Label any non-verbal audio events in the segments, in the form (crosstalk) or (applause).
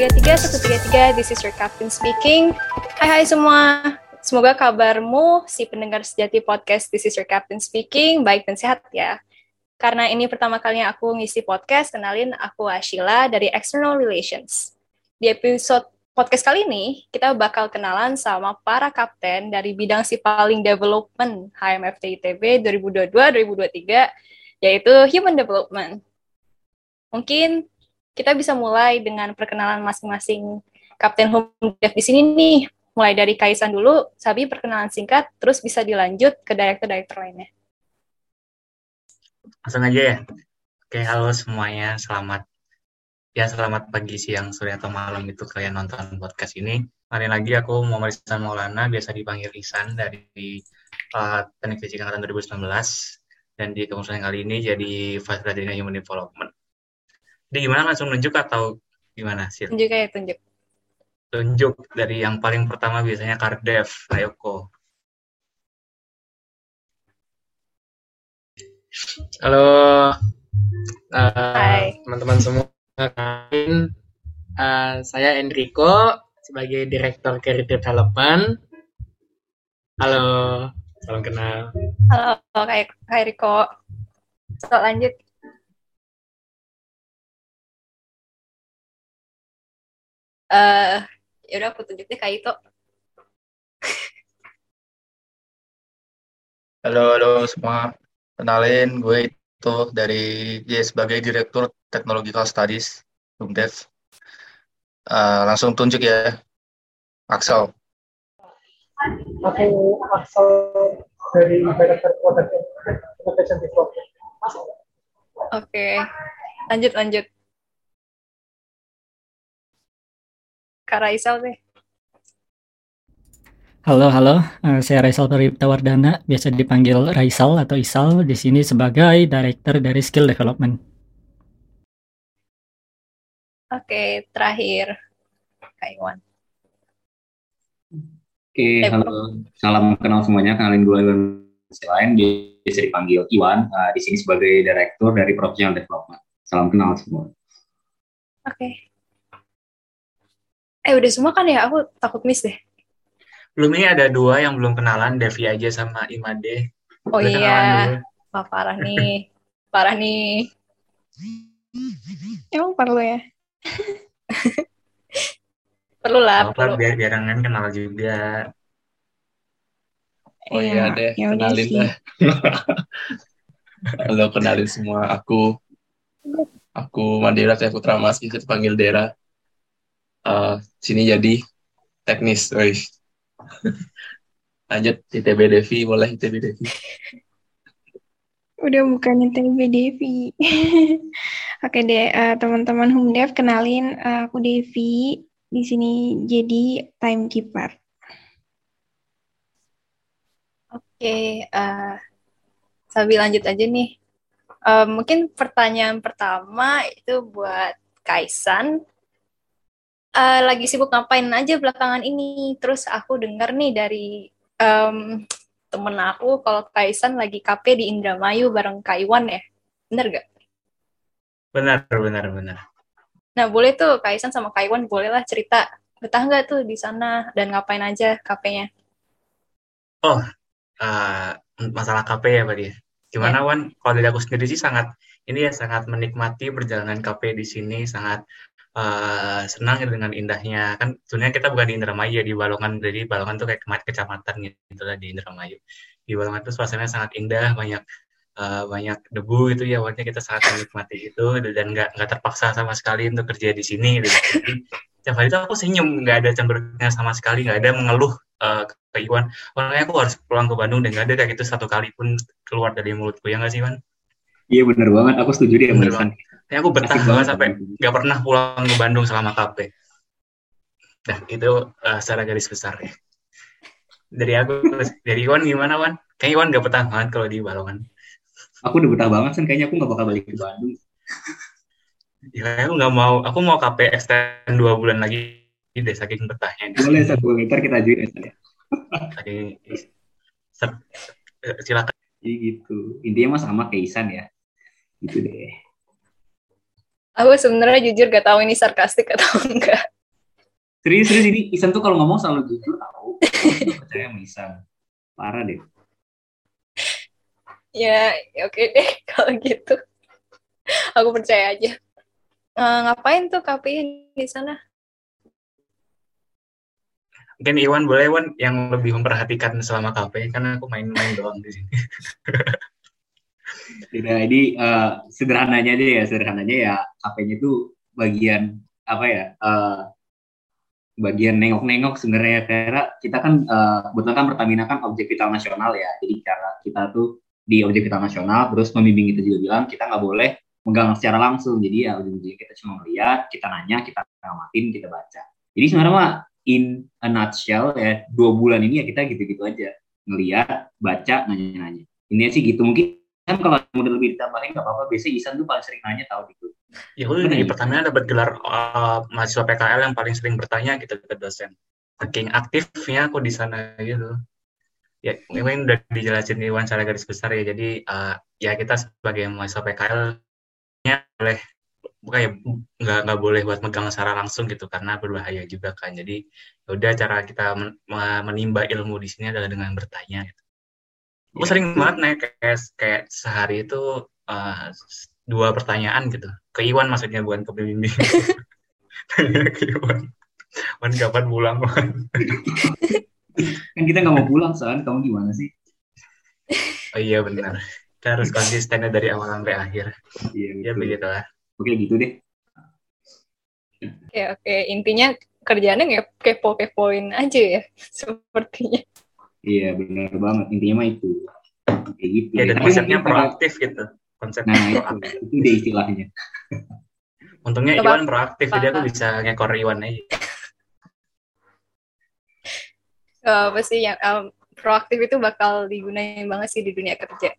133 133 this is your captain speaking. Hai hai semua. Semoga kabarmu si pendengar sejati podcast This is your captain speaking baik dan sehat ya. Karena ini pertama kalinya aku ngisi podcast, kenalin aku Ashila dari External Relations. Di episode podcast kali ini, kita bakal kenalan sama para kapten dari bidang si paling development HMFT ITB 2022-2023, yaitu Human Development. Mungkin kita bisa mulai dengan perkenalan masing-masing Kapten Home Dev di sini nih. Mulai dari Kaisan dulu, Sabi perkenalan singkat, terus bisa dilanjut ke direktur-direktur lainnya. Langsung aja ya. Oke, halo semuanya. Selamat ya selamat pagi, siang, sore atau malam itu kalian nonton podcast ini. Kali lagi aku Muhammad Isan Maulana, biasa dipanggil Isan dari uh, Teknik Fisika Angkatan 2019 dan di kemudian kali ini jadi President Human Development. Jadi gimana langsung nunjuk atau gimana sih? Tunjuk aja, tunjuk. Tunjuk dari yang paling pertama biasanya Kardev, Ayoko. Halo, uh, teman-teman semua. Uh, saya Enrico sebagai Direktur Career Development. Halo, salam kenal. Halo, Kak, Kak Enrico. So, lanjut. Uh, ya udah aku tunjuk deh Kak Ito. Halo, halo semua. Kenalin, gue itu dari ya, sebagai Direktur Technological Studies BUMDEV. Uh, langsung tunjuk ya, Axel. Aku Axel dari Director Innovation Development. Oke, lanjut lanjut. Kak Raisal deh. Halo, halo. Uh, saya Raisal Paripta Wardana, biasa dipanggil Raisal atau Isal di sini sebagai Director dari Skill Development. Oke, terakhir Kak Iwan. Oke, eh, halo. Salam kenal semuanya. Kenalin gue Iwan Selain biasa dipanggil Iwan, uh, di sini sebagai Director dari Professional Development. Salam kenal semua. Oke. Eh udah semua kan ya? Aku takut miss deh. Belum ini ada dua yang belum kenalan, Devi aja sama Imade. Oh udah iya. Wah parah nih. parah nih. Emang perlu ya? (laughs) perlu lah. Oh, perlu. Biar biar kan kenal juga. Oh iya, iya deh, ya kenalin lah. (laughs) Halo, kenalin semua. Aku aku Mandira saya Putra Mas, bisa dipanggil Dera uh, sini jadi teknis guys lanjut ITB Devi boleh ITB Devi. Udah bukan ITB Devi. (laughs) Oke deh uh, teman-teman Humdev kenalin uh, aku Devi. Di sini jadi timekeeper. Oke uh, Sabi lanjut aja nih. Uh, mungkin pertanyaan pertama itu buat Kaisan uh, lagi sibuk ngapain aja belakangan ini. Terus aku dengar nih dari um, temen aku kalau Kaisan lagi KP di Indramayu bareng Kaiwan ya. Bener gak? Benar, benar, benar. Nah, boleh tuh Kaisan sama Kaiwan bolehlah cerita betah nggak tuh di sana dan ngapain aja KP-nya? Oh, uh, masalah KP ya Pak dia. Gimana ya. Wan? Kalau dari aku sendiri sih sangat ini ya sangat menikmati perjalanan KP di sini, sangat uh, senang gitu dengan indahnya. Kan sebenarnya kita bukan di Indramayu ya di Balongan. Jadi Balongan tuh kayak kecamatan gitu lah di Indramayu. Di Balongan tuh suasananya sangat indah banyak uh, banyak debu itu ya. Waktunya kita sangat menikmati itu. Dan nggak nggak terpaksa sama sekali untuk kerja di sini gitu. jadi tiap hari itu aku senyum nggak ada cemberutnya sama sekali nggak ada mengeluh uh, ke Iwan. Orangnya aku harus pulang ke Bandung dan nggak ada kayak gitu satu kali pun keluar dari mulutku ya nggak sih Iwan? Iya benar banget, aku setuju dia sama Ya, aku betah banget sampai nggak pernah pulang ke Bandung selama KP. Nah, itu uh, secara garis besar ya. Dari aku, dari Iwan gimana, Wan? Kayaknya Iwan nggak betah banget kalau di Balongan. Aku udah betah banget, kan kayaknya aku nggak bakal balik ke Bandung. Ya, aku nggak mau. Aku mau KP extend dua bulan lagi deh, saking betahnya. Boleh, satu ntar kita ajuin ya. silakan. Iya gitu. Intinya mah sama kayak Isan ya. Gitu deh. Aku sebenarnya jujur gak tahu ini sarkastik atau (laughs) enggak. Serius, serius ini Isan tuh kalau ngomong selalu jujur tahu. Aku percaya sama Isan. Parah deh. Ya, ya oke deh (laughs) kalau gitu. Aku percaya aja. Eh, ngapain tuh KPI di sana? Mungkin Iwan boleh Iwan yang lebih memperhatikan selama KP karena aku main-main doang di sini. (laughs) Tidak, ini eh, sederhananya aja ya, sederhananya ya HP-nya tuh bagian apa ya? eh, bagian nengok-nengok sebenarnya karena kita kan kebetulan kan Pertamina kan objek vital nasional ya. Jadi cara kita tuh di objek vital nasional terus pembimbing kita juga bilang kita nggak boleh megang secara langsung. Jadi ya ujung-ujungnya kita cuma melihat, kita nanya, kita ngamatin, kita baca. Jadi sebenarnya mah in a nutshell ya dua bulan ini ya kita gitu-gitu aja ngeliat, baca, nanya-nanya. Ini sih gitu mungkin kan kalau model lebih ditambahin nggak apa-apa. Biasanya Isan tuh paling sering nanya tahu gitu. Ya udah di Pertamina dapat gelar uh, mahasiswa PKL yang paling sering bertanya gitu ke dosen. Saking aktifnya aku di sana gitu. Ya, ini udah dijelasin Iwan secara garis besar ya. Jadi uh, ya kita sebagai mahasiswa PKL nya boleh bukan ya nggak nggak boleh buat megang secara langsung gitu karena berbahaya juga kan. Jadi ya udah cara kita men- me- menimba ilmu di sini adalah dengan bertanya. Gitu. Aku sering banget nanya kayak kayak sehari itu uh, dua pertanyaan gitu ke Iwan maksudnya bukan ke pembimbing Tanya (laughs) ke Iwan Wan kapan pulang Wan (laughs) Kan kita nggak mau pulang soalnya kamu gimana sih? oh iya benar kita harus konsistennya dari awal sampai akhir Iya ya betul. begitu lah Oke gitu deh. Oke, oke. Intinya kerjaannya nggak kepo-kepoin aja ya, (laughs) sepertinya. Iya benar banget intinya mah itu. Kayak gitu. ya dan Tapi konsepnya proaktif gitu konsep Nah itu, proaktif itu deh istilahnya. untungnya Coba- Iwan proaktif jadi aku bisa ngekor Iwan aja Eh, apa sih yang em, proaktif itu bakal digunain banget sih di dunia kerja.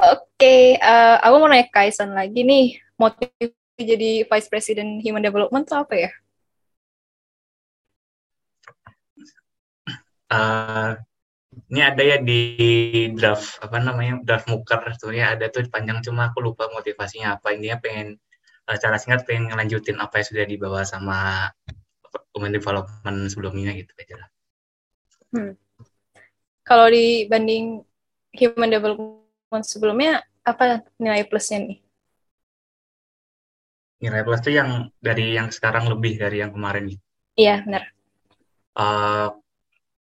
Oke, eh, aku mau nanya Kaisan lagi nih. Motif jadi Vice President Human Development itu apa ya? Eh, ini ada ya di draft apa namanya draft muker sebenarnya ada tuh panjang cuma aku lupa motivasinya apa intinya pengen eh, cara singkat pengen ngelanjutin apa yang sudah dibawa sama Human Development sebelumnya gitu aja lah. Kalau dibanding Human Development sebelumnya, apa nilai plusnya nih? Nilai plus tuh yang dari yang sekarang lebih dari yang kemarin gitu. Iya, benar. Eh,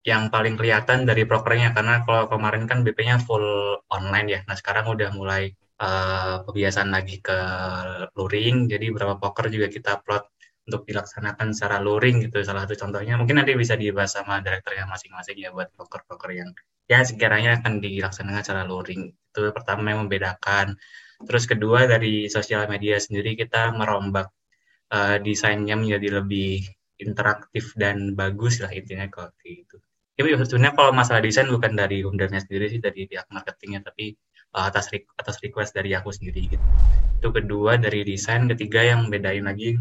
yang paling kelihatan dari prokernya karena kalau kemarin kan BP-nya full online ya. Nah, sekarang udah mulai eh, kebiasaan lagi ke luring. Jadi beberapa poker juga kita plot untuk dilaksanakan secara luring gitu. Salah satu contohnya mungkin nanti bisa dibahas sama direkturnya masing-masing ya buat poker-poker yang ya sekiranya akan dilaksanakan secara luring. Itu pertama yang membedakan. Terus kedua dari sosial media sendiri kita merombak eh, desainnya menjadi lebih interaktif dan bagus lah intinya kalau kayak Tapi sebenarnya kalau masalah desain bukan dari Humdamnya sendiri sih dari pihak marketingnya tapi uh, atas re- atas request dari aku sendiri gitu. Itu kedua dari desain, ketiga yang bedain lagi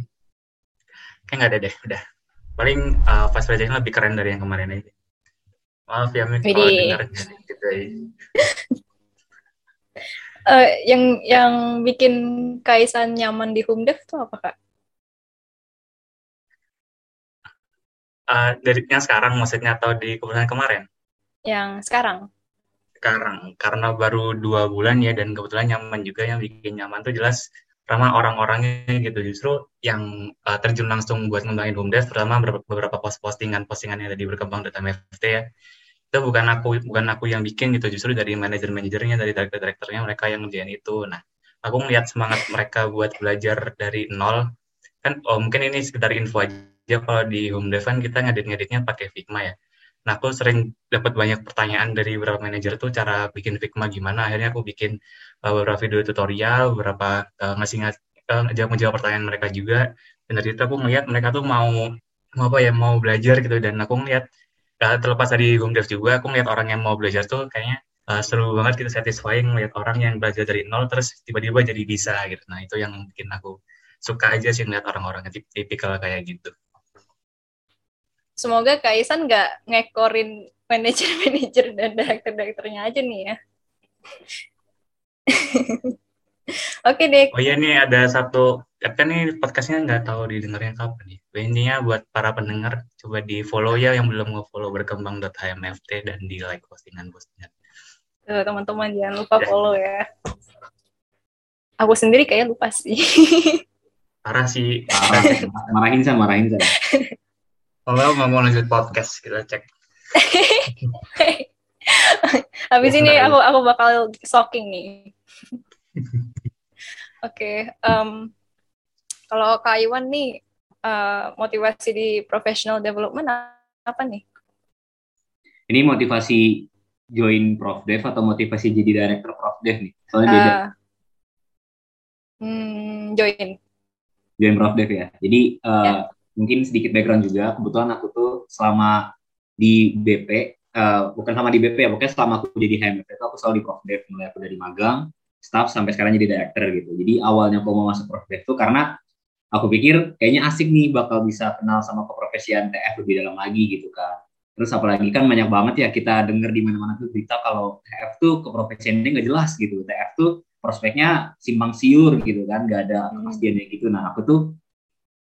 kayak nggak ada deh udah. Paling uh, Fast President lebih keren dari yang kemarin aja. Maaf ya Mik, kalau dengar gitu ya. (laughs) Eh, yang yang bikin Kaisan nyaman di Humdev tuh apa, Kak? Uh, dari yang sekarang maksudnya atau di keputusan kemarin? Yang sekarang? sekarang karena baru dua bulan ya dan kebetulan nyaman juga yang bikin nyaman tuh jelas ramah orang-orangnya gitu justru yang uh, terjun langsung buat ngembangin BUMDes terutama beberapa, post postingan postingan yang tadi berkembang data MFT ya itu bukan aku bukan aku yang bikin gitu justru dari manajer manajernya dari direktur direkturnya mereka yang ngerjain itu nah aku melihat semangat mereka buat belajar dari nol kan oh mungkin ini sekedar info aja kalau di HomeDev kan kita ngedit ngeditnya pakai Figma ya Nah, aku sering dapat banyak pertanyaan dari beberapa manajer tuh cara bikin Figma gimana. Akhirnya aku bikin uh, beberapa video tutorial, beberapa uh, ngasih uh, jawab menjawab pertanyaan mereka juga. Dan dari itu aku ngeliat mereka tuh mau mau apa ya mau belajar gitu. Dan aku ngeliat uh, terlepas dari home dev juga, aku ngeliat orang yang mau belajar tuh kayaknya uh, seru banget gitu, satisfying ngeliat orang yang belajar dari nol terus tiba-tiba jadi bisa gitu. Nah, itu yang bikin aku suka aja sih ngeliat orang-orang yang tipikal kayak gitu. Semoga Kak Isan nggak ngekorin manajer-manajer dan direktur-direkturnya aja nih ya. (laughs) Oke deh. Oh iya nih ada satu kan nih podcastnya nggak tahu didengarnya kapan nih. Intinya buat para pendengar coba di follow ya yang belum nge-follow berkembang.hmft dan di like postingan-postingan. Tuh, teman-teman jangan lupa follow ya. Aku sendiri kayak lupa (laughs) sih. Parah sih. Parah, marahin saya, marahin saya. (laughs) Kalau nggak mau lanjut podcast kita cek. (laughs) Habis ini aku aku bakal stalking nih. (laughs) Oke, em, kalau Kak Iwan nih eh, motivasi di professional development apa nih? Ini motivasi join Prof Dev atau motivasi jadi director Prof Dev nih? Soalnya beda. Eh, hmm, join. Join Prof Dev ya. Jadi eh, Ya. Mungkin sedikit background juga. Kebetulan aku tuh selama di BP, eh, bukan sama di BP ya, pokoknya selama aku jadi HMF itu aku selalu di Prof Dev. Mulai aku dari magang, staff sampai sekarang jadi director gitu. Jadi awalnya aku mau masuk Prof Dev tuh karena aku pikir kayaknya asik nih bakal bisa kenal sama keprofesian TF lebih dalam lagi gitu kan. Terus apalagi kan banyak banget ya kita denger di mana-mana tuh berita kalau TF tuh keprofesiannya nggak jelas gitu. TF tuh prospeknya simpang siur gitu kan, nggak ada kepastiannya gitu. Nah aku tuh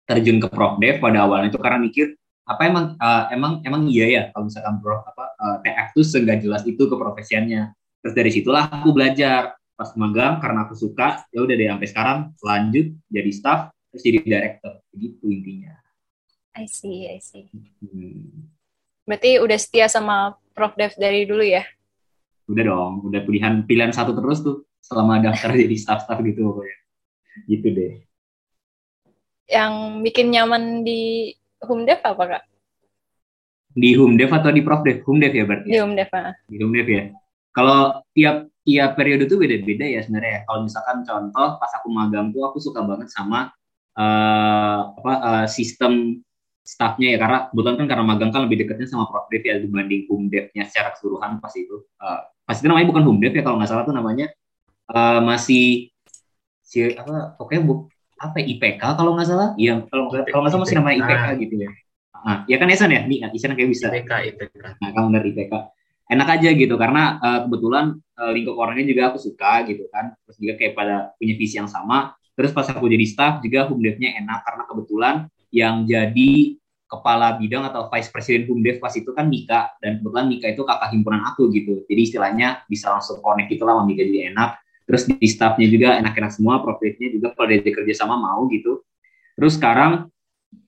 terjun ke Prof Dev pada awalnya itu karena mikir apa emang eh, emang emang iya ya kalau misalkan Prof apa eh, TF tuh seenggak jelas itu keprofesiannya. Terus dari situlah aku belajar pas magang karena aku suka ya udah deh sampai sekarang lanjut jadi staff terus jadi director begitu intinya. I see, I see. Hmm. Berarti udah setia sama Prof Dev dari dulu ya? Udah dong, udah pilihan pilihan satu terus tuh selama daftar (laughs) jadi staff-staff gitu pokoknya. Gitu deh. Yang bikin nyaman di Home Dev apa kak? Di Humdev atau di Profdev? Humdev ya berarti. Di Home Dev ah. Di Humdev ya. Kalau tiap tiap periode tuh beda-beda ya sebenarnya. ya. Kalau misalkan contoh pas aku magang tuh aku suka banget sama eh, apa eh, sistem staffnya ya karena kebetulan kan karena magang kan lebih dekatnya sama Profdev ya dibanding Humdevnya secara keseluruhan pas itu. Eh, pas itu namanya bukan Humdev ya kalau nggak salah tuh namanya eh, masih si apa pokoknya bu, apa IPK kalau nggak salah? Iya kalau nggak kalau nggak salah masih namanya IPK gitu ya. Ah ya kan Isan ya? Nih Isan kayak bisa. IPK IPK. nah kamu dari IPK enak aja gitu karena eh, kebetulan eh, lingkup orangnya juga aku suka gitu kan. Terus juga kayak pada punya visi yang sama. Terus pas aku jadi staff juga humdevnya enak karena kebetulan yang jadi kepala bidang atau vice president humdev pas itu kan Mika. Dan kebetulan Mika itu kakak himpunan aku gitu. Jadi istilahnya bisa langsung connect gitu lah sama Mika jadi enak terus di staffnya juga enak-enak semua profitnya juga kalau diajak kerja sama mau gitu terus sekarang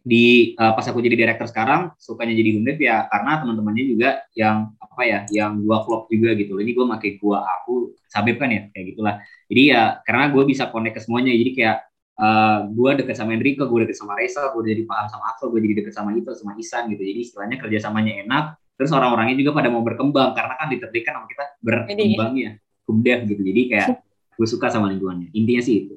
di eh, pas aku jadi director sekarang sukanya jadi humdev ya karena teman-temannya juga yang apa ya yang gua klop juga gitu ini gua pakai gua aku sabib kan ya kayak gitulah jadi ya karena gue bisa connect ke semuanya jadi kayak eh gue deket sama Enrico, gue deket sama Reza, gue jadi paham sama Axel, gue jadi deket sama itu, sama Isan gitu. Jadi istilahnya kerjasamanya enak. Terus orang-orangnya juga pada mau berkembang karena kan ditertibkan sama kita berkembang ya, humdev gitu. Jadi kayak (laughs) gue suka sama lingkungannya. Intinya sih itu.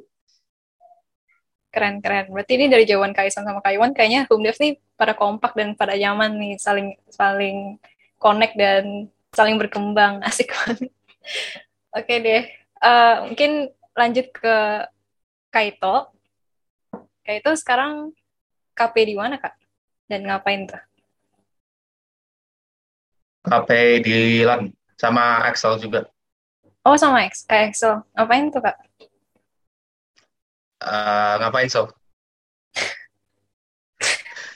Keren, keren. Berarti ini dari jawaban Kaisan sama Kaiwan, kayaknya Home Dev nih pada kompak dan pada nyaman nih, saling saling connect dan saling berkembang. (laughs) Asik banget. Oke deh. Eh, mungkin lanjut ke Kaito. Kaito sekarang KP di mana, Kak? Dan ngapain tuh? KP di LAN sama Excel juga. Oh, sama X, kayak Excel. Ngapain tuh, Kak? Eh, ngapain so?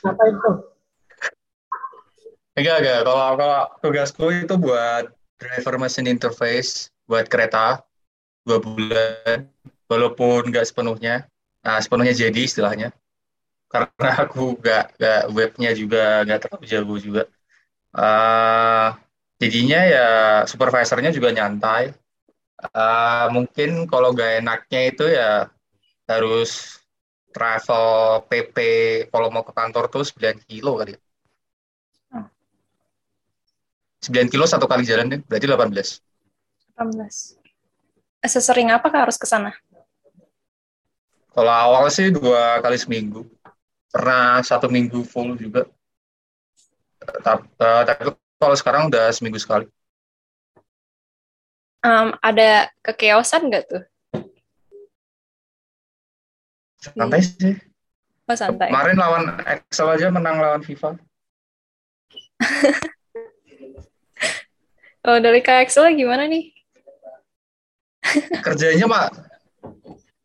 Ngapain tuh? Enggak, enggak. Kalau kalau tugasku itu buat driver machine interface buat kereta dua bulan, walaupun nggak sepenuhnya. Nah, sepenuhnya jadi istilahnya. Karena aku nggak nggak webnya juga nggak terlalu jago juga. Eh, jadinya ya supervisornya juga nyantai. Eh, mungkin kalau nggak enaknya itu ya harus travel PP kalau mau ke kantor tuh 9 kilo kali ya. 9 kilo satu kali jalan deh, berarti 18. 18. Sesering apa Kak harus ke sana? Kalau awal sih dua kali seminggu. Pernah satu minggu full juga. Tapi, tapi kalau sekarang udah seminggu sekali. Em, ada kekeosan nggak tuh? Santai sih. Oh, santai. Kemarin lawan Excel aja menang lawan FIFA. (laughs) Oh, dari Kak Excel gimana nih? Kerjanya mah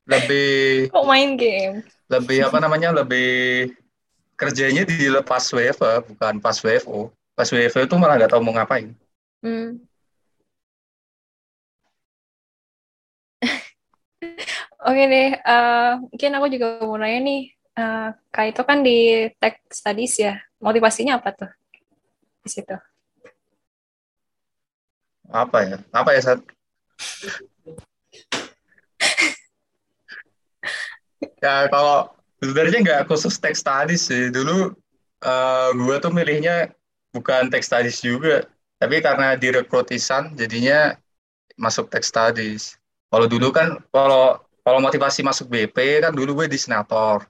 lebih (laughs) Kok main game? lebih apa namanya lebih kerjanya di lepas WFA bukan pas WFO pas WFO itu malah nggak tahu mau ngapain Hmm. Oke deh, eh, mungkin aku juga mau nanya nih, eh, Kak itu kan di Tech Studies ya, motivasinya apa tuh di situ? apa ya? Apa ya saat (laughs) ya kalau sebenarnya nggak khusus teks studies sih. Dulu eh gue tuh milihnya bukan teks studies juga tapi karena direkrutisan jadinya masuk teks studies. Kalau dulu kan kalau kalau motivasi masuk BP kan dulu gue di senator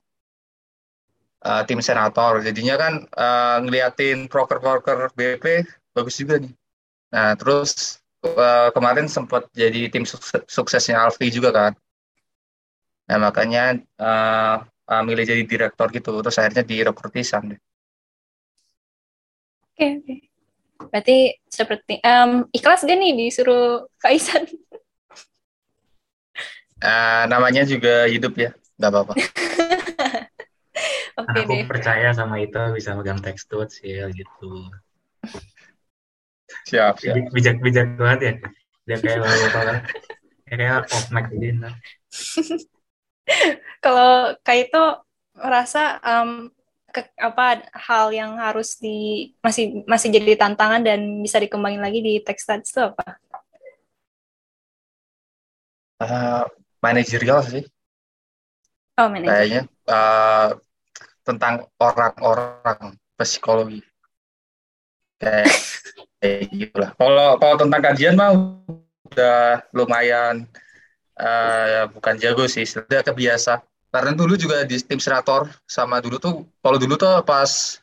eh, tim senator jadinya kan eh, ngeliatin proker-proker BP bagus juga nih Nah, terus eh, kemarin sempat jadi tim sukses- suksesnya Alfi juga kan. Nah, makanya eh, eh, milih jadi direktur gitu. Terus akhirnya direkrutisan deh. Oke, oke. Berarti seperti, em, ikhlas gak nih disuruh Kak Eh, namanya juga hidup ya, nggak apa-apa. (laughs) Oke Aku deh. percaya sama itu bisa megang tekstur sih gitu. Siap, siap. Bijak-bijak banget ya. Dia kayak bapak kayak off mic. (laughs) Kalau Kak itu merasa em, ke- apa hal yang harus di masih masih jadi tantangan dan bisa dikembangin lagi di Studies itu apa? Eh, manajerial sih, Oh, manajer. kayaknya eh, tentang orang-orang psikologi. Kayak, (laughs) kayak gitu lah. Kalau kalau tentang kajian mah udah lumayan eh bukan jago sih, sudah kebiasa. Karena dulu juga di tim senator sama dulu tuh, kalau dulu tuh pas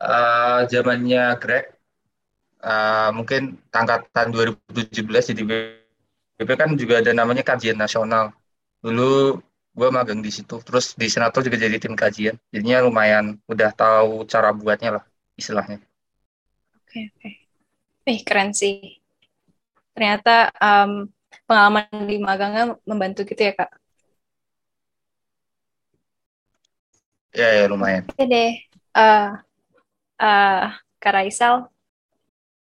eh, zamannya Greg, eh, mungkin angkatan 2017 jadi BP kan juga ada namanya kajian nasional. Dulu gue magang di situ, terus di senator juga jadi tim kajian. Jadinya lumayan udah tahu cara buatnya lah istilahnya. Oke, oke. Eh, keren sih. Ternyata em, pengalaman di magangnya membantu gitu ya, Kak. Ya, ya lumayan. Oke deh. Eh, eh, Kak Raisal.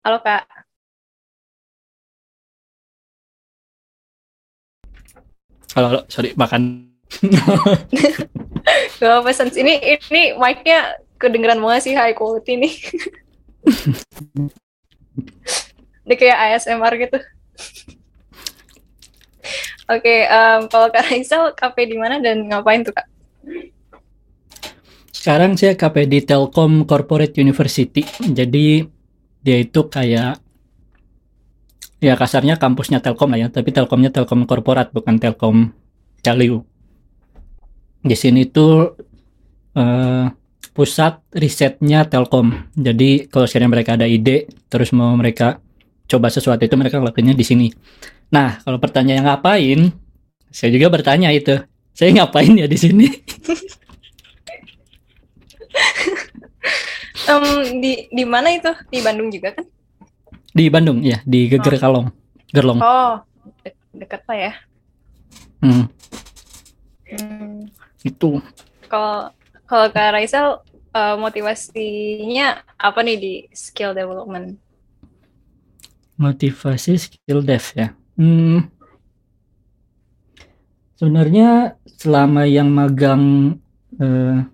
Halo, Kak. Halo, halo, sorry, makan. (laughs) Gue pesan ini ini mic-nya kedengeran banget sih high quality nih. (laughs) Dia kayak ASMR gitu. Oke, em, kalau Kak Raisal kafe di mana dan ngapain tuh, Kak? Sekarang saya KP di Telkom Corporate University. Jadi dia itu kayak ya kasarnya kampusnya Telkom lah ya, tapi Telkomnya Telkom Korporat bukan Telkom Value. Di sini tuh eh, pusat risetnya Telkom. Jadi kalau sekiranya mereka ada ide, terus mau mereka coba sesuatu itu mereka lakukannya di sini. Nah, kalau pertanyaan ngapain, saya juga bertanya itu. Saya ngapain ya di sini? (laughs) Em, di di mana itu? Di Bandung juga kan? Di Bandung, ya, di Geger Kalong. Gerlong. Oh, de- deket lah ya. Hmm, Hmm. itu. Kalau kalau Kak Raisal eh, motivasinya apa nih di skill development? Motivasi skill dev ya. Hmm, sebenarnya selama yang magang eh,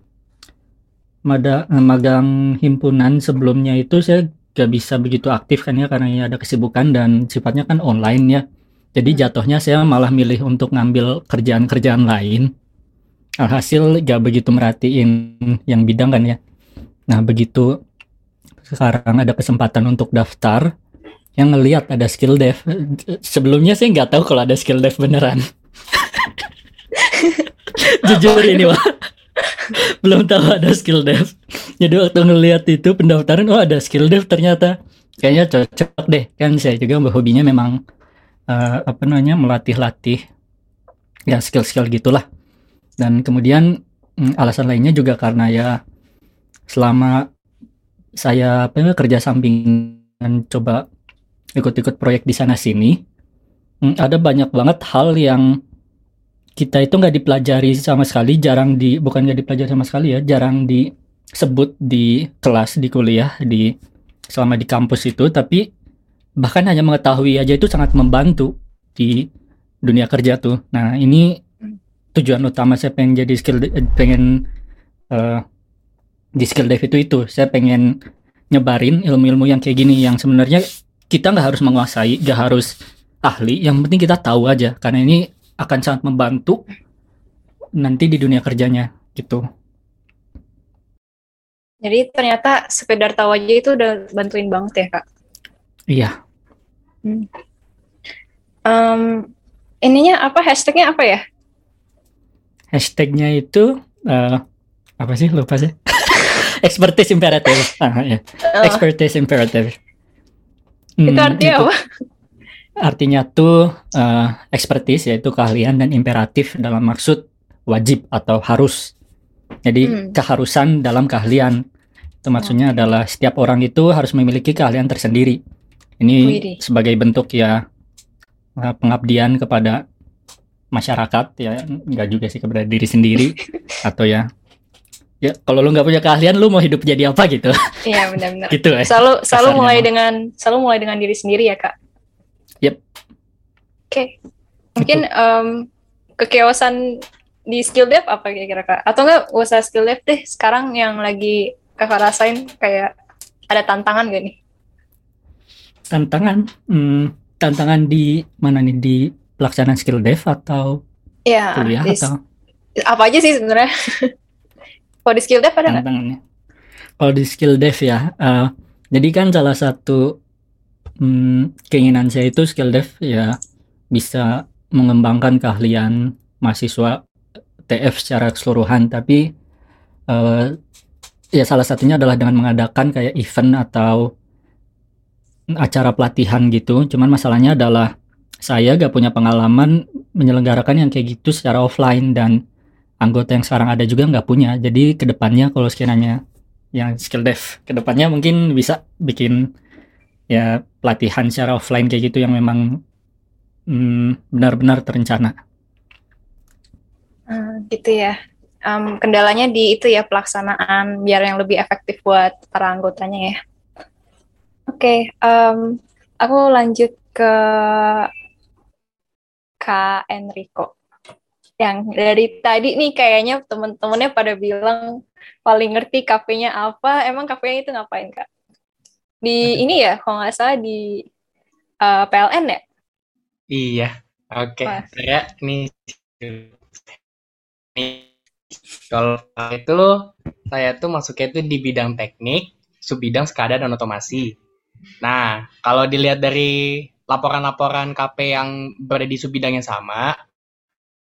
mada, eh, magang himpunan sebelumnya itu saya gak bisa begitu aktif kan ya karena ya ada kesibukan dan sifatnya kan online ya. Jadi jatuhnya saya malah milih untuk ngambil kerjaan-kerjaan lain. Alhasil gak begitu merhatiin yang bidang kan ya. Nah begitu sekarang ada kesempatan untuk daftar, yang ngelihat ada skill dev. (laughs) Sebelumnya saya nggak tahu kalau ada skill dev beneran. (laughs) Jujur ini wah, (laughs) belum tahu ada skill dev. Jadi waktu ngelihat itu pendaftaran, oh ada skill dev ternyata. Kayaknya cocok deh. Kan saya juga hobinya memang eh, apa namanya melatih-latih ya skill-skill gitulah. Dan kemudian mm, alasan lainnya juga karena ya selama saya apa ya, kerja sampingan coba ikut-ikut proyek di sana sini hmm, ada banyak banget hal yang kita itu nggak dipelajari sama sekali, jarang di bukan nggak dipelajari sama sekali ya, jarang disebut di kelas, di kuliah, di selama di kampus itu, tapi bahkan hanya mengetahui aja itu sangat membantu di dunia kerja tuh. Nah ini tujuan utama saya pengen jadi skill eh, pengen uh, di skill dev itu itu saya pengen nyebarin ilmu-ilmu yang kayak gini yang sebenarnya kita nggak harus menguasai, nggak harus ahli, yang penting kita tahu aja karena ini akan sangat membantu nanti di dunia kerjanya gitu. Jadi ternyata sekedar tahu aja itu udah bantuin banget ya kak. Iya. Hmm. Um, ininya apa hashtagnya apa ya? Hashtagnya itu uh, apa sih lupa sih? (laughs) Expertise imperative. Ah, ya. Oh. Expertise imperative. itu Hmm, artinya itu apa? Artinya tuh uh, expertise yaitu keahlian dan imperatif dalam maksud wajib atau harus. Jadi Hmm. keharusan dalam keahlian. Itu maksudnya adalah setiap orang itu harus memiliki keahlian tersendiri. Ini Widih. sebagai bentuk ya uh, pengabdian kepada masyarakat ya nggak juga sih kepada diri sendiri (laughs) atau ya ya kalau lu nggak punya keahlian lu mau hidup jadi apa gitu Iya benar-benar. (laughs) gitu ya. Selalu selalu Kasarnya mulai mah. dengan selalu mulai dengan diri sendiri ya kak. Yep. Oke. Mungkin em, kekeosan di skill dev apa kira-kira kak? Atau enggak gak usah skill dev deh. Sekarang yang lagi kakak rasain kayak ada tantangan gak nih? tantangan hmm, tantangan di mana nih di pelaksanaan skill dev atau Iya. kuliah di- atau apa aja sih sebenarnya? (laughs) Kalau di skill dev ada tantangannya kalau di skill dev ya eh, jadi kan salah satu hmm, keinginan saya itu skill dev ya bisa mengembangkan keahlian mahasiswa TF secara keseluruhan. Tapi eh, ya salah satunya adalah dengan mengadakan kayak event atau acara pelatihan gitu. Cuman masalahnya adalah saya gak punya pengalaman menyelenggarakan yang kayak gitu secara offline dan anggota yang sekarang ada juga nggak punya. Jadi ke depannya kalau sekiranya yang skill dev ke depannya mungkin bisa bikin ya pelatihan secara offline kayak gitu yang memang hmm, benar-benar terencana Hmm, gitu ya. Em, kendalanya di itu ya pelaksanaan biar yang lebih efektif buat para anggotanya ya. Oke, em, aku lanjut ke Kak Enrico. Yang dari tadi nih kayaknya temen-temennya pada bilang paling ngerti kafenya apa. Emang kafenya itu ngapain Kak? Di ini ya, kalau nggak salah di eh, PLN ya? Iya, oke. Wah. Saya nih, kalau itu saya tuh masuknya itu di bidang teknik, subbidang SCADA dan otomasi. Nah, kalau dilihat dari laporan-laporan KP yang berada di subbidang yang sama,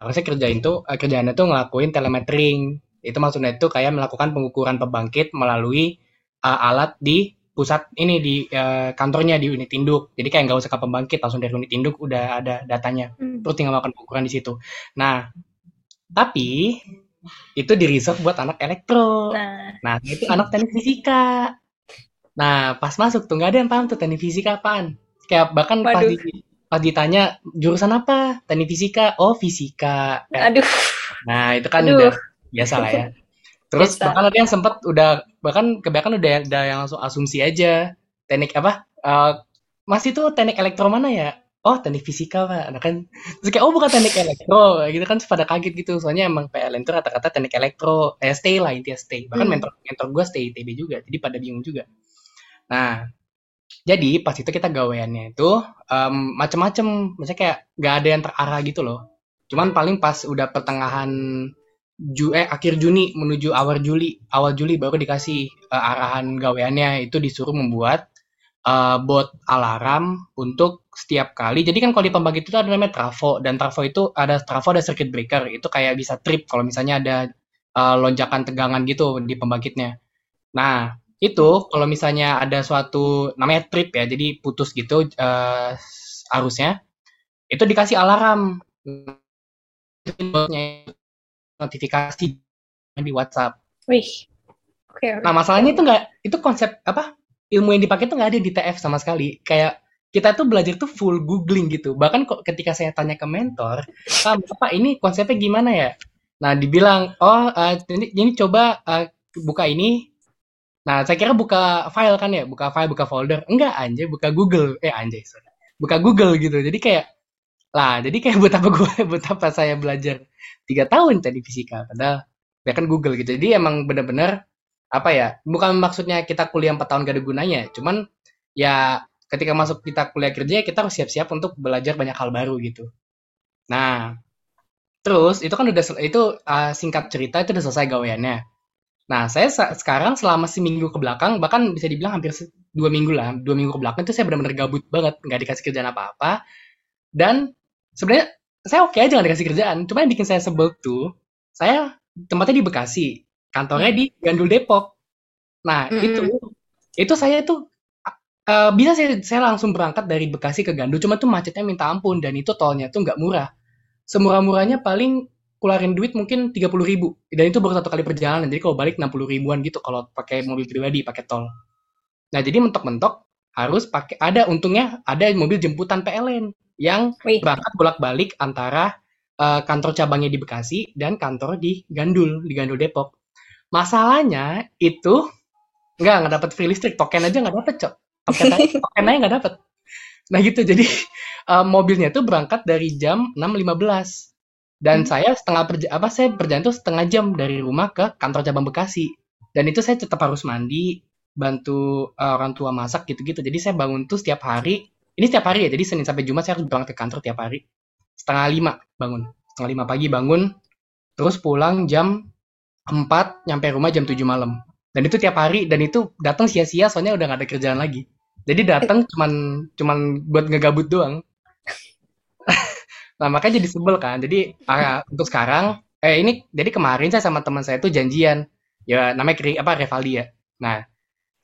harusnya kerjain tuh eh, kerjaannya tuh ngelakuin telemetering. Itu maksudnya itu kayak melakukan pengukuran pembangkit melalui eh, alat di pusat ini di eh, kantornya di unit induk. Jadi kayak nggak usah ke pembangkit, langsung dari unit induk udah ada datanya. Hmm. Terus tinggal melakukan pengukuran di situ. Nah, tapi itu di reserve buat anak elektro. Nah, Nah, itu anak teknik fisika. Nah, pas masuk tuh nggak ada yang paham tuh teknik fisika apaan. Kayak bahkan pas, Waduh. di- pas ditanya jurusan apa? Teknik fisika. Oh, fisika. Aduh. Nah, itu kan Aduh. udah biasa lah ya. Terus Biasa. bahkan ada yang sempat udah bahkan kebanyakan udah ada yang langsung asumsi aja teknik apa? Eh Mas itu teknik elektro mana ya? Oh, teknik fisika, Pak. Nah, kan terus kayak oh bukan teknik elektro. Gitu kan pada kaget gitu. Soalnya emang PLN itu rata-rata teknik elektro, eh, stay lah intinya stay. Bahkan Hmm. mentor mentor gue stay ITB juga. Jadi pada bingung juga. Nah, jadi pas itu kita gaweannya itu em, macem-macem. Maksudnya kayak nggak ada yang terarah gitu loh. Cuman paling pas udah pertengahan Ju eh akhir Juni menuju awal Juli, awal Juli baru dikasih eh, arahan gaweannya itu disuruh membuat eh, bot alarm untuk setiap kali. Jadi kan kalau di pembangkit itu ada namanya trafo dan trafo itu ada trafo ada circuit breaker. Itu kayak bisa trip kalau misalnya ada eh, lonjakan tegangan gitu di pembangkitnya. Nah, itu kalau misalnya ada suatu namanya trip ya, jadi putus gitu eh, arusnya, itu dikasih alarm notifikasi di WhatsApp. Wih. Oke, oke. Nah, masalahnya itu nggak, itu konsep apa? Ilmu yang dipakai itu nggak ada di TF sama sekali. Kayak kita tuh belajar tuh full googling gitu. Bahkan kok ketika saya tanya ke mentor, Pak, Pak ini konsepnya gimana ya? Nah, dibilang, oh uh, ini, ini coba uh, buka ini. Nah, saya kira buka file kan ya, buka file, buka folder. Enggak, anjay, buka Google. Eh, anjay, sorry. Buka Google gitu. Jadi kayak, lah, jadi kayak buat apa gue, (laughs) buat apa saya belajar tiga tahun tadi fisika, padahal ya kan Google gitu. Jadi emang bener-bener apa ya? Bukan maksudnya kita kuliah 4 tahun gak ada gunanya, cuman ya ketika masuk kita kuliah kerja kita harus siap-siap untuk belajar banyak hal baru gitu. Nah, terus itu kan udah itu uh, singkat cerita itu udah selesai gaweannya. Nah, saya sekarang selama seminggu ke belakang, bahkan bisa dibilang hampir dua minggu lah, dua minggu ke belakang itu saya benar-benar gabut banget, nggak dikasih kerjaan apa-apa. Dan sebenarnya saya oke okay aja nggak dikasih kerjaan, cuma yang bikin saya sebel tuh, saya tempatnya di Bekasi, kantornya di Gandul Depok. Nah, mm -hmm. itu itu saya itu Uh, bisa saya, saya langsung berangkat dari Bekasi ke Gandul, cuma tuh macetnya minta ampun dan itu tolnya tuh nggak murah. Semurah-murahnya paling keluarin duit mungkin tiga puluh ribu dan itu baru satu kali perjalanan. Jadi kalau balik enam puluh ribuan gitu kalau pakai mobil pribadi pakai tol. Nah jadi mentok-mentok harus pakai ada untungnya ada mobil jemputan PLN yang Wih. berangkat bolak-balik antara uh, kantor cabangnya di Bekasi dan kantor di Gandul di Gandul Depok. Masalahnya itu nggak nggak dapat free listrik. Token aja nggak dapet cok. Token (laughs) token aja nggak dapet. Nah gitu. Jadi uh, mobilnya itu berangkat dari jam 6.15 dan hmm. saya setengah perja apa saya perjalanan itu setengah jam dari rumah ke kantor cabang Bekasi. Dan itu saya tetap harus mandi bantu uh, orang tua masak gitu-gitu. Jadi saya bangun tuh setiap hari ini setiap hari ya jadi Senin sampai Jumat saya harus berangkat ke kantor tiap hari. Setengah lima bangun. Setengah lima pagi bangun terus pulang jam 4 nyampe rumah jam 7 malam. Dan itu tiap hari dan itu datang sia-sia soalnya udah gak ada kerjaan lagi. Jadi datang cuman cuman buat ngegabut doang. Nah makanya jadi sebel kan. Jadi uh, untuk sekarang eh ini jadi kemarin saya sama teman saya tuh janjian. Ya namanya apa Revaldi ya. Nah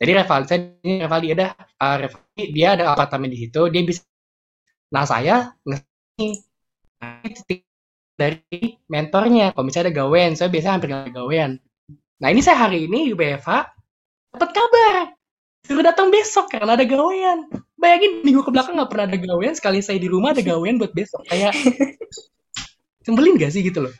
jadi Revaldi saya ini Revaldi ada uh, Revaldi dia ada apartemen di situ dia bisa nah saya nah, dari mentornya kalau misalnya ada gawean saya biasa hampir gak gawean Nah ini saya hari ini UBFH dapat kabar suruh datang besok karena ada gawean. Bayangin minggu ke belakang nggak pernah ada gawean, sekali saya di rumah ada gawean buat besok. Kayak (laughs) sembelin gak sih gitu loh.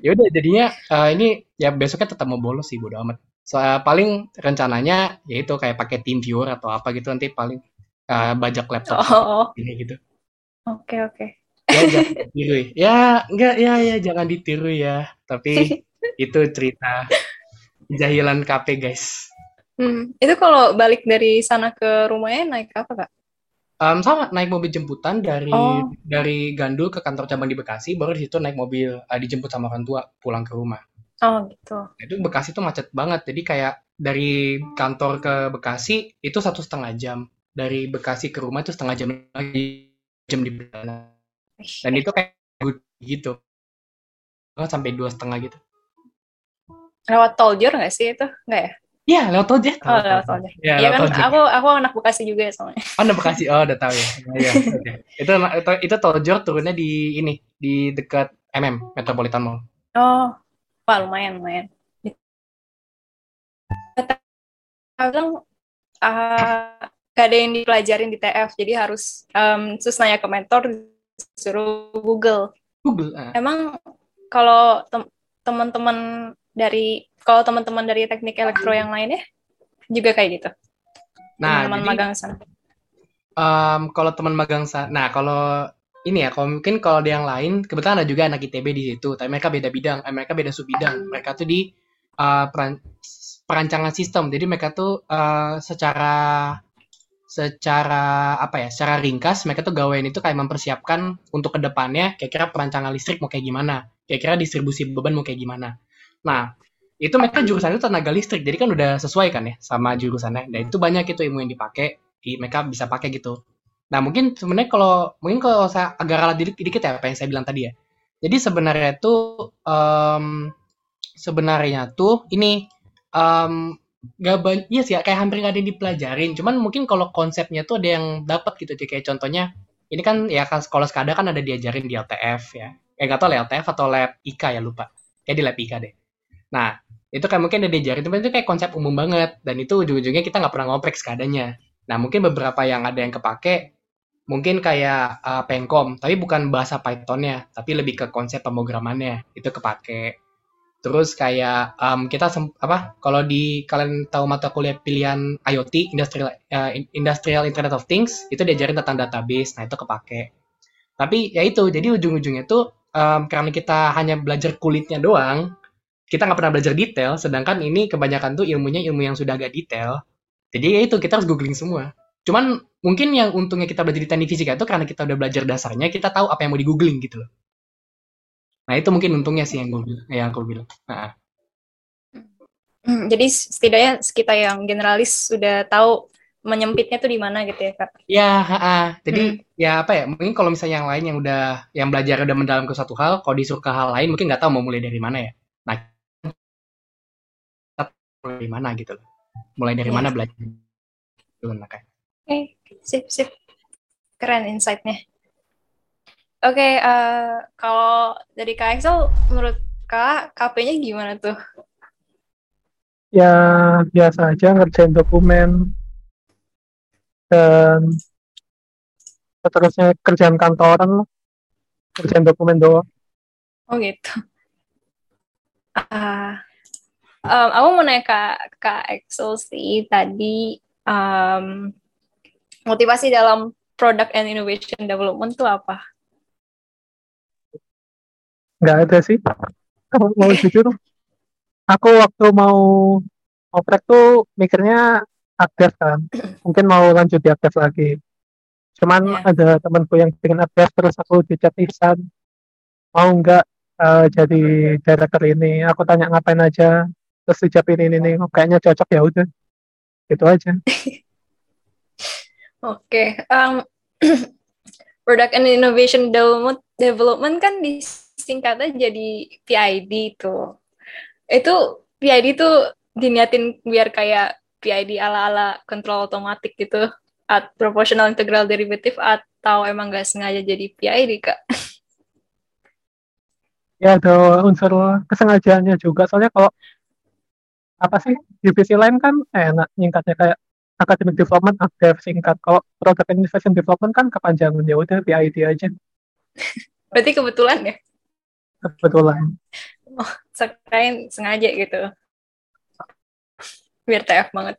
Ya udah jadinya uh, ini ya besoknya tetap mau bolos sih bodo amat. So, uh, paling rencananya yaitu kayak pakai team viewer atau apa gitu nanti paling uh, bajak laptop oh. ini gitu. Oke okay, oke. Okay. Ya jangan ditiru ya enggak ya ya jangan ditiru ya. Tapi (laughs) itu cerita jahilan KP guys. Hmm. Itu kalau balik dari sana ke rumahnya naik apa kak? Um, sama naik mobil jemputan dari oh. dari Gandul ke kantor cabang di Bekasi, baru di situ naik mobil uh, dijemput sama orang tua pulang ke rumah. Oh gitu. Nah, itu Bekasi tuh macet banget, jadi kayak dari kantor ke Bekasi itu satu setengah jam, dari Bekasi ke rumah itu setengah jam lagi jam di. Dan itu kayak gitu, sampai dua setengah gitu. Lewat tol jor nggak sih itu? Nggak ya? Iya, lewat tol jor. Oh, lewat tol jor. Iya, ya, kan aku aku anak Bekasi juga ya soalnya. Oh, anak Bekasi. Oh, udah tahu ya. Iya, okay. Itu itu itu tol jor turunnya di ini, di dekat MM, Metropolitan Mall. Oh. Wah, lumayan, lumayan. Bilang uh, gak ada yang dipelajarin di TF, jadi harus um, terus nanya ke mentor, suruh Google. Google. Uh. Emang kalau teman-teman dari kalau teman-teman dari teknik elektro yang lain ya juga kayak gitu. Nah, teman magang sana. Um, kalau teman magang sana, nah kalau ini ya, kalau mungkin kalau di yang lain, kebetulan ada juga anak ITB di situ, tapi mereka beda bidang, eh, mereka beda sub bidang. Mereka tuh di uh, peran, perancangan sistem, jadi mereka tuh uh, secara secara apa ya, secara ringkas mereka tuh gawain itu kayak mempersiapkan untuk ke depannya, kira-kira perancangan listrik mau kayak gimana, kira-kira distribusi beban mau kayak gimana. Nah, itu mereka jurusan itu tenaga listrik, jadi kan udah sesuai kan ya sama jurusannya. Dan itu banyak itu ilmu yang dipakai, mereka bisa pakai gitu. Nah, mungkin sebenarnya kalau mungkin kalau saya agak ralat dikit, dikit ya apa yang saya bilang tadi ya. Jadi sebenarnya itu um, sebenarnya tuh ini um, gak banyak, iya sih kayak hampir gak ada yang dipelajarin. Cuman mungkin kalau konsepnya tuh ada yang dapat gitu, kayak contohnya ini kan ya sekolah sekada kan ada diajarin di LTF ya. Kayak gak tau LTF atau lab IK ya lupa. Kayak di lab IK deh. Nah, itu kan mungkin ada diajarin, tapi itu kayak konsep umum banget. Dan itu ujung-ujungnya kita nggak pernah ngoprek sekadanya. Nah, mungkin beberapa yang ada yang kepake, mungkin kayak uh, Pengkom, tapi bukan bahasa Pythonnya, tapi lebih ke konsep pemrogramannya itu kepake. Terus kayak um, kita apa? Kalau di kalian tahu mata kuliah pilihan IoT, Industrial uh, Industrial Internet of Things, itu diajarin tentang database, nah itu kepake. Tapi ya itu, jadi ujung-ujungnya tuh um, karena kita hanya belajar kulitnya doang, kita nggak pernah belajar detail, sedangkan ini kebanyakan tuh ilmunya ilmu yang sudah agak detail. Jadi ya itu kita harus googling semua. Cuman mungkin yang untungnya kita belajar di teknik fisika itu karena kita udah belajar dasarnya, kita tahu apa yang mau di googling gitu loh. Nah itu mungkin untungnya sih yang gue yang aku bilang. Nah. Jadi setidaknya kita yang generalis sudah tahu menyempitnya tuh di mana gitu ya kak? Ya, ha jadi hmm. ya apa ya? Mungkin kalau misalnya yang lain yang udah yang belajar udah mendalam ke satu hal, kalau disuruh ke hal lain mungkin nggak tahu mau mulai dari mana ya. Nah, mulai dari mana gitu loh. Mulai dari ya. mana belajar? Oke, okay. sip sip, keren insightnya. Oke, okay, uh, eh, kalau dari Kak Excel, menurut Kak, KP-nya gimana tuh? Ya, biasa aja ngerjain dokumen, dan seterusnya kerjaan kantoran lah kerjaan dokumen doang oh gitu uh, um, aku mau nanya kak kak Excel sih tadi um, motivasi dalam product and innovation development tuh apa? Nggak ada sih. Kalau mau jujur, aku waktu mau oprek tuh mikirnya aktif kan. Mungkin mau lanjut di aktif lagi. Cuman yeah. ada temanku yang pengen aktif terus aku dicat Ihsan. Mau nggak uh, jadi director ini? Aku tanya ngapain aja? Terus dijawabin ini nih oh, kayaknya cocok ya udah. Itu aja. (laughs) Oke okay. um, (clears throat) product and innovation development kan disingkatnya jadi PID itu itu PID itu diniatin biar kayak PID ala-ala kontrol otomatik gitu at proportional integral derivative atau emang nggak sengaja jadi PID kak? (laughs) Ya ada unsur kesengajaannya juga soalnya kalau apa sih divisi lain kan enak nyingkatnya kayak academic development aktif singkat kalau product innovation development kan kepanjangan ya udah PID aja. (laughs) Berarti kebetulan ya? Kebetulan. Oh, sekalian sengaja gitu biar TF banget.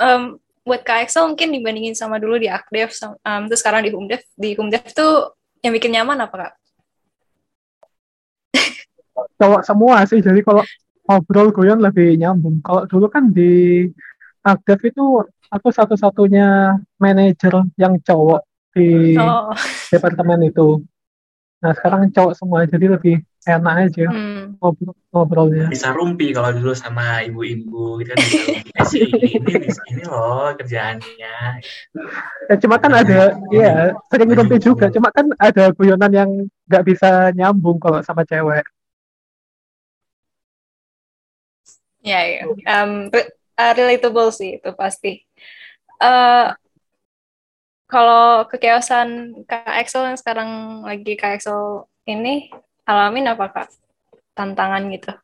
Um, buat KXL mungkin dibandingin sama dulu di Akdev, um, terus sekarang di Humdev, di Humdev tuh yang bikin nyaman apa kak? (laughs) Cowok semua sih, jadi kalau ngobrol guyon lebih nyambung. Kalau dulu kan di Akdev itu aku satu-satunya manajer yang cowok di oh. departemen itu. Nah sekarang cowok semua jadi lebih enak aja hmm. ngobrol ngobrolnya. Bisa rumpi kalau dulu sama ibu-ibu gitu kan bisa rumpi. Sih (laughs) ini di sini loh kerjaannya. Ya, cuma kan ada ya sering rumpi juga. Cuma kan ada guyonan yang nggak bisa nyambung kalau sama cewek. Ya, ya. Um, relatable sih itu pasti. Uh, kalau kekeosan Kak Excel yang sekarang lagi Kak Excel ini alamin apa Kak? Tantangan gitu.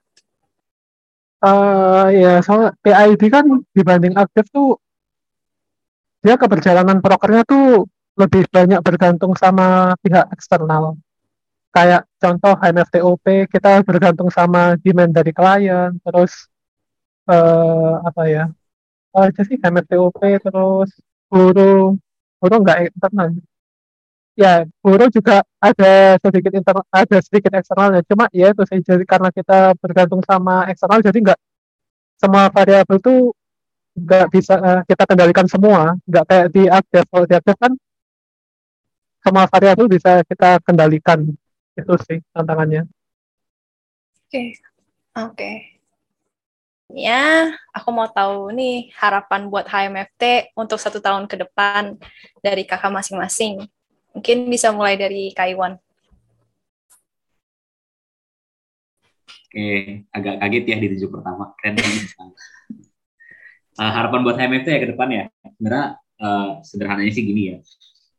Uh, ya, soal PID kan dibanding aktif tuh dia keberjalanan prokernya tuh lebih banyak bergantung sama pihak eksternal. Kayak contoh HMFTOP kita bergantung sama demand dari klien, terus uh, apa ya? Apa aja sih HMFTOP terus guru guru nggak internal. Ya guru juga ada sedikit internal ada sedikit eksternalnya. Cuma ya itu sih karena kita bergantung sama eksternal jadi nggak semua variabel tuh nggak bisa uh, kita kendalikan semua. Nggak kayak di update. Kalau di update kan semua variabel bisa kita kendalikan. Itu sih tantangannya. Oke okay. oke. okay ya aku mau tahu nih harapan buat HMFT untuk satu tahun ke depan dari kakak masing-masing. Mungkin bisa mulai dari Kaiwan. Oke, agak kaget ya di tujuh pertama. Keren uh, harapan buat HMFT ya ke depan ya. Sebenarnya uh, sederhananya sih gini ya.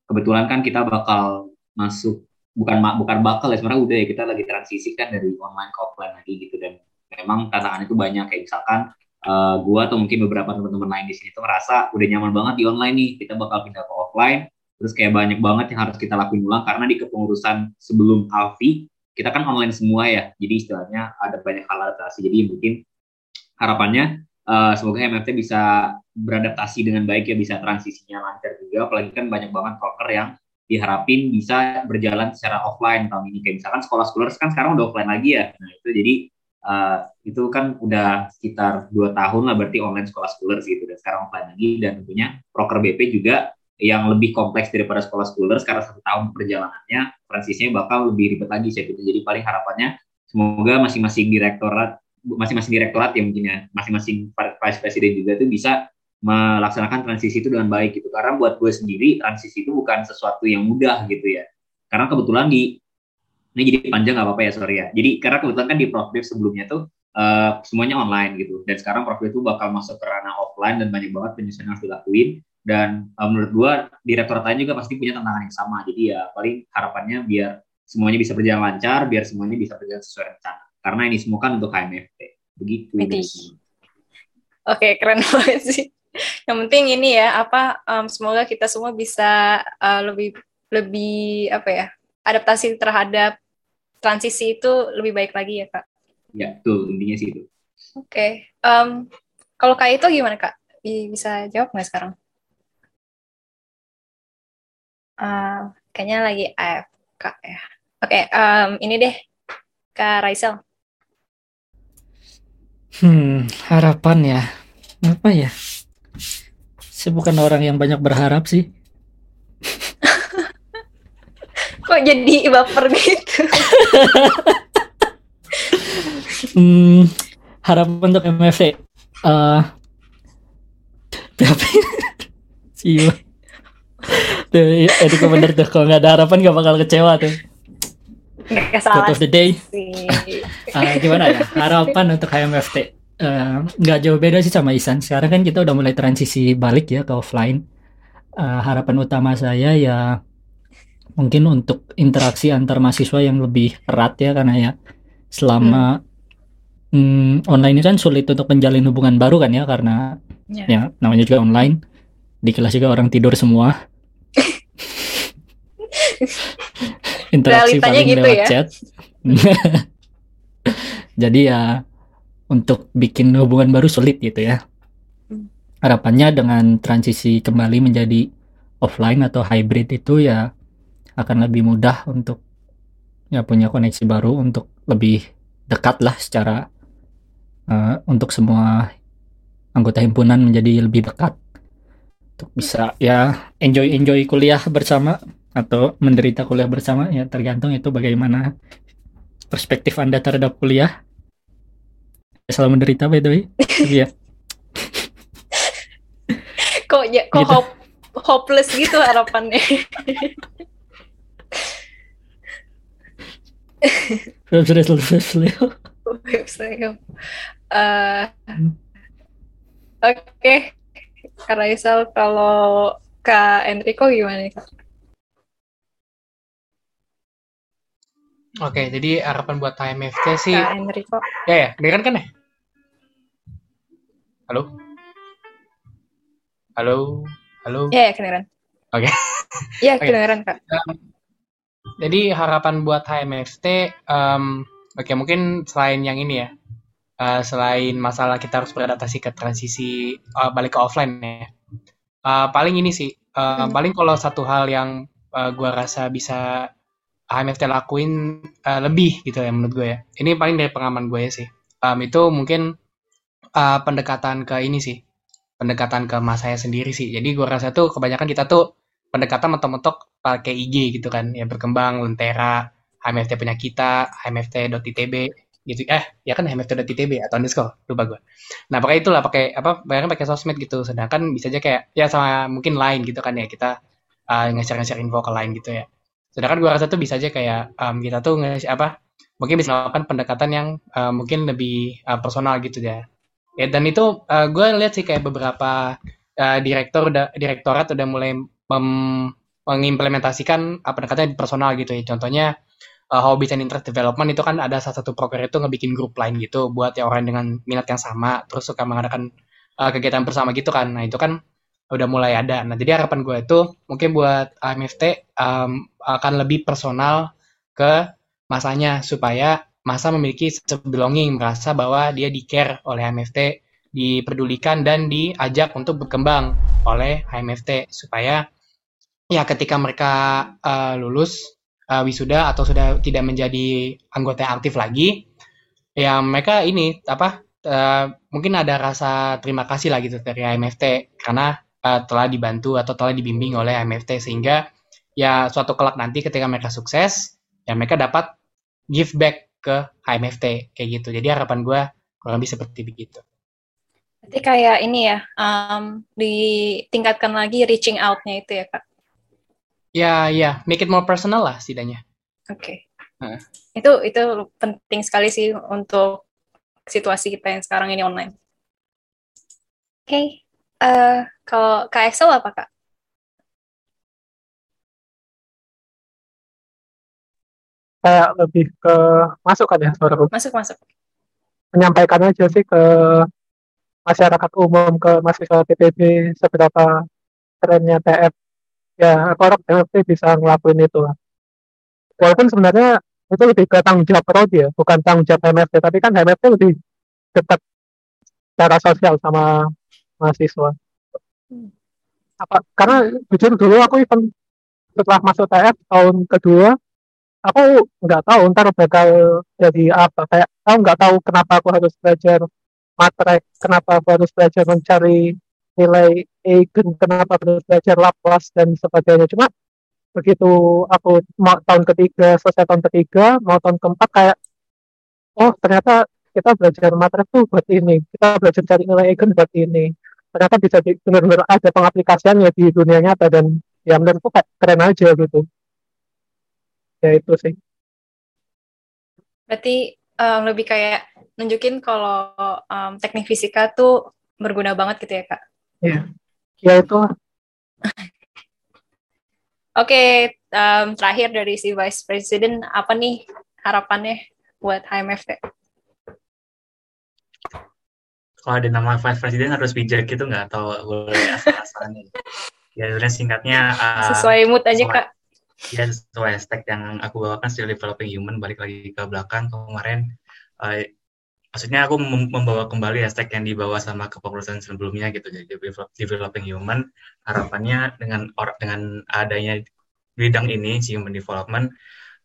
Kebetulan kan kita bakal masuk bukan bukan bakal ya sebenarnya udah ya kita lagi transisi kan dari online ke offline lagi gitu dan memang tantangan itu banyak kayak misalkan uh, gua atau mungkin beberapa teman-teman lain di sini tuh merasa udah nyaman banget di online nih kita bakal pindah ke offline. Terus kayak banyak banget yang harus kita lakuin ulang karena di kepengurusan sebelum Alfi kita kan online semua ya. Jadi istilahnya ada banyak hal adaptasi. Jadi mungkin harapannya uh, semoga MFT bisa beradaptasi dengan baik ya bisa transisinya lancar juga. Apalagi kan banyak banget broker yang diharapin bisa berjalan secara offline tahun ini. Kayak misalkan sekolah sekolah kan sekarang udah offline lagi ya. Nah itu jadi uh, itu kan udah sekitar dua tahun lah berarti online sekolah sekolah gitu dan sekarang offline lagi. Dan tentunya broker BP juga yang lebih kompleks daripada sekolah sekolah karena satu tahun perjalanannya transisinya bakal lebih ribet lagi sih gitu jadi paling harapannya semoga masing-masing direktorat masing-masing direktorat ya mungkin ya masing-masing vice presiden juga tuh bisa melaksanakan transisi itu dengan baik gitu. Karena buat gue sendiri transisi itu bukan sesuatu yang mudah gitu ya. Karena kebetulan di ini jadi panjang nggak apa-apa ya sorry ya. Jadi karena kebetulan kan di Profdev sebelumnya tuh uh, semuanya online gitu. Dan sekarang Profdev itu bakal masuk ke ranah offline dan banyak banget penyusunan yang harus dilakuin. Dan uh, menurut gue direktorat lain juga pasti punya tantangan yang sama. Jadi ya paling harapannya biar semuanya bisa berjalan lancar biar semuanya bisa berjalan sesuai rencana. Karena ini semua kan untuk HMFT begitu Oke, keren (laughs) banget sih. Yang penting ini ya apa um, semoga kita semua bisa uh, lebih lebih apa ya adaptasi terhadap transisi itu lebih baik lagi ya kak? Ya tuh intinya sih itu. Oke. Okay. um, kalau kak itu gimana kak? Bisa jawab nggak sekarang? Uh, kayaknya lagi AFK ya. Oke okay, um, ini deh kak Raisel. Hmm harapan ya. Apa ya? Saya bukan orang yang banyak berharap sih. (laughs) Kok jadi baper gitu? hmm, harapan untuk MFC. Uh, tapi sih tuh itu bener tuh kalau nggak ada harapan nggak bakal kecewa tuh Quote of the day uh, (laughs) gimana ya harapan untuk HMFT Eh, nggak uh, jauh beda sih sama Isan. Sekarang kan kita udah mulai transisi balik ya ke offline. Uh, harapan utama saya ya mungkin untuk interaksi antar mahasiswa yang lebih erat ya karena ya selama hmm. Hmm, online ini kan sulit untuk menjalin hubungan baru kan ya karena yeah. ya namanya juga online. Di kelas juga orang tidur semua. (laughs) interaksi paling gitu lewat ya? chat. (laughs) Jadi ya untuk bikin hubungan baru sulit gitu ya. Hmm. Harapannya dengan transisi kembali menjadi offline atau hybrid itu ya akan lebih mudah untuk ya punya koneksi baru untuk lebih dekat lah secara uh, untuk semua anggota himpunan menjadi lebih dekat. Untuk bisa ya enjoy enjoy kuliah bersama atau menderita kuliah bersama ya tergantung itu bagaimana perspektif anda terhadap kuliah. Selalu menderita by the way. Iya. (laughs) Kok ya kok gitu. hope, hopeless gitu harapannya (laughs) Web series web series uh, oke Kak Raisal kalau Kak Enrico gimana Kak? Oke, jadi harapan buat HMFT sih. Kak Enrico. Ya ya, dengeran kan ya? Halo? Halo? Halo? Ya, ya kedengeran. Oke. Okay. Iya, okay. kedengeran, Kak. Um, jadi harapan buat HMFT, um, oke okay, mungkin selain yang ini ya, uh, selain masalah kita harus beradaptasi ke transisi uh, balik ke offline ya, uh, paling ini sih, uh, hmm. paling kalau satu hal yang uh, gue rasa bisa HMFT lakuin uh, lebih gitu ya menurut gue ya. Ini paling dari pengalaman gue ya sih. Um, itu mungkin uh, pendekatan ke ini sih. Pendekatan ke mas saya sendiri sih. Jadi gue rasa tuh kebanyakan kita tuh pendekatan mentok-mentok pakai IG gitu kan. Ya berkembang, Lentera, HMFT punya kita, HMFT.itb gitu. Eh, ya kan HMFT.itb atau underscore, lupa gue. Nah, pakai itulah pakai apa? Bayarnya pakai sosmed gitu. Sedangkan bisa aja kayak ya sama mungkin lain gitu kan ya kita uh, nge-share-nge-share info ke lain gitu ya sedangkan gue rasa tuh bisa aja kayak um, kita tuh nge apa mungkin bisa melakukan pendekatan yang uh, mungkin lebih uh, personal gitu ya ya dan itu uh, gue lihat sih kayak beberapa uh, direktur udah direktorat udah mulai mem, mengimplementasikan uh, pendekatan personal gitu ya contohnya uh, hobbies and interest development itu kan ada salah satu program itu ngebikin grup lain gitu buat yang orang dengan minat yang sama terus suka mengadakan uh, kegiatan bersama gitu kan nah itu kan udah mulai ada. Nah, jadi harapan gue itu mungkin buat AMFT um, akan lebih personal ke masanya supaya masa memiliki belonging, merasa bahwa dia di care oleh AMFT, dipedulikan dan diajak untuk berkembang oleh AMFT supaya ya ketika mereka uh, lulus uh, wisuda atau sudah tidak menjadi anggota yang aktif lagi, ya mereka ini apa uh, mungkin ada rasa terima kasih lah gitu dari AMFT karena uh, telah dibantu atau telah dibimbing oleh AMFT sehingga ya suatu kelak nanti ketika mereka sukses ya mereka dapat give back ke AMFT kayak gitu. Jadi harapan gue kurang lebih seperti begitu. Berarti kayak ini ya, um, ditingkatkan lagi reaching out-nya itu ya, Kak? Ya, ya, make it more personal lah setidaknya. Oke. Okay. Itu itu penting sekali sih untuk situasi kita yang sekarang ini online. Oke, okay. uh, eh, kalau Kak Excel apa Kak? Kayak lebih ke masuk kan ya suaraku? Masuk masuk. Menyampaikan aja sih ke masyarakat umum, ke mahasiswa TPB seberapa kerennya TF. Ya, harap TFB bisa ngelakuin itu lah. Walaupun sebenarnya itu lebih ke tanggung jawab prodi ya, bukan tanggung jawab MFT. Tapi kan MFT lebih dekat secara sosial sama mahasiswa. Apa? Karena jujur dulu aku even setelah masuk TF tahun kedua, aku nggak tahu ntar bakal jadi apa. Kayak aku nggak tahu kenapa aku harus belajar matrek, kenapa aku harus belajar mencari nilai eigen, kenapa harus belajar Laplace dan sebagainya. Cuma begitu aku mau tahun ketiga selesai tahun ketiga mau tahun keempat kayak oh ternyata kita belajar materi tuh buat ini kita belajar cari nilai eigen buat ini. Ternyata bisa benar-benar ada pengaplikasiannya di dunia nyata dan ya menurutku kayak keren aja gitu. Ya itu sih. Berarti um, lebih kayak nunjukin kalau um, teknik fisika tuh berguna banget gitu ya kak ya ya itu Oke, um, terakhir dari si Vice President, apa nih harapannya buat HMFT? Kalau ada nama Vice President harus bijak gitu nggak atau boleh asal-asalan? ya sebenarnya singkatnya uh, sesuai mood aja kak. Ya sesuai stack yang aku bawakan still developing human balik lagi ke belakang kemarin uh, maksudnya aku membawa kembali aspek yang dibawa sama kepengurusan sebelumnya gitu jadi developing human. Harapannya dengan or, dengan adanya bidang ini human development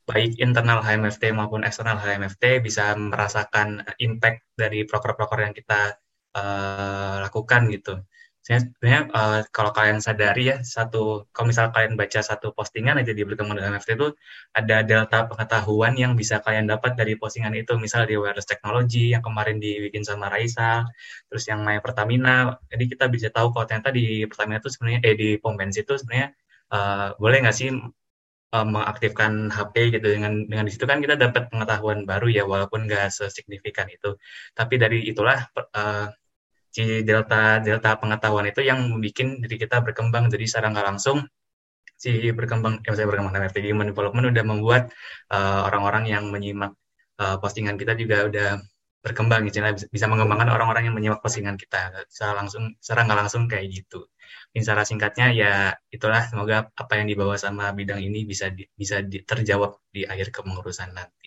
baik internal HMFT maupun eksternal HMFT bisa merasakan impact dari proker-proker yang kita uh, lakukan gitu sebenarnya uh, kalau kalian sadari ya satu kalau misal kalian baca satu postingan aja di berkembang dengan NFT itu ada delta pengetahuan yang bisa kalian dapat dari postingan itu. Misal di wireless technology yang kemarin dibikin sama Raisa terus yang main Pertamina. Jadi kita bisa tahu kalau ternyata di Pertamina itu sebenarnya eh di pom bensin itu sebenarnya uh, boleh nggak sih uh, mengaktifkan HP gitu. Dengan dengan di situ kan kita dapat pengetahuan baru ya walaupun nggak sesignifikan itu. Tapi dari itulah uh, si delta delta pengetahuan itu yang membuat diri kita berkembang. Jadi secara nggak langsung si berkembang yang saya berkembang NFT Human Development udah membuat uh, orang-orang uh, yang menyimak uh, postingan kita juga udah berkembang. Gitu bisa mengembangkan orang-orang yang menyimak postingan kita. Secara langsung secara nggak langsung kayak gitu. Ini secara singkatnya ya itulah. Semoga apa yang dibawa sama bidang ini bisa di, bisa di, terjawab di akhir kepengurusan nanti.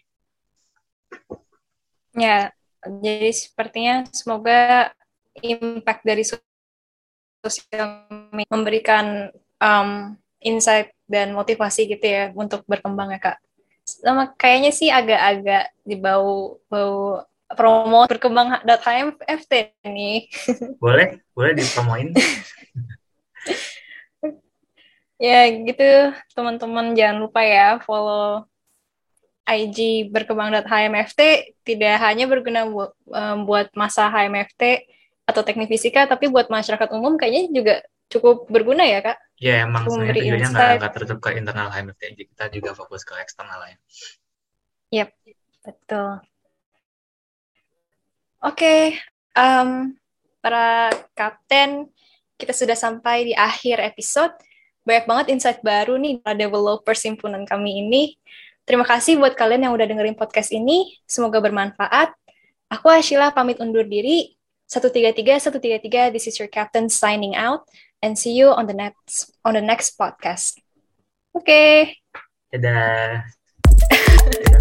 Ya jadi sepertinya semoga impact dari sosial media memberikan um, insight dan motivasi gitu ya untuk berkembang ya kak. Sama kayaknya sih agak-agak dibau bau promo berkembang .hmft nih. (laughs) Boleh, boleh dipromoin. (laughs) ya gitu teman-teman jangan lupa ya follow IG berkembang.hmft tidak hanya berguna buat, um, buat masa HMFT atau teknik fisika, tapi buat masyarakat umum kayaknya juga cukup berguna ya kak? Ya emang sebenarnya tujuannya nggak, nggak tertutup ke internal HMFT, kita juga fokus ke eksternal ya. Yap, betul. Oke, okay, um, para kapten, kita sudah sampai di akhir episode. Banyak banget insight baru nih para developer simpunan kami ini. Terima kasih buat kalian yang udah dengerin podcast ini. Semoga bermanfaat. Aku Ashila pamit undur diri. 133 133 this is your captain signing out and see you on the next on the next podcast. Oke. Okay. Dadah. (laughs)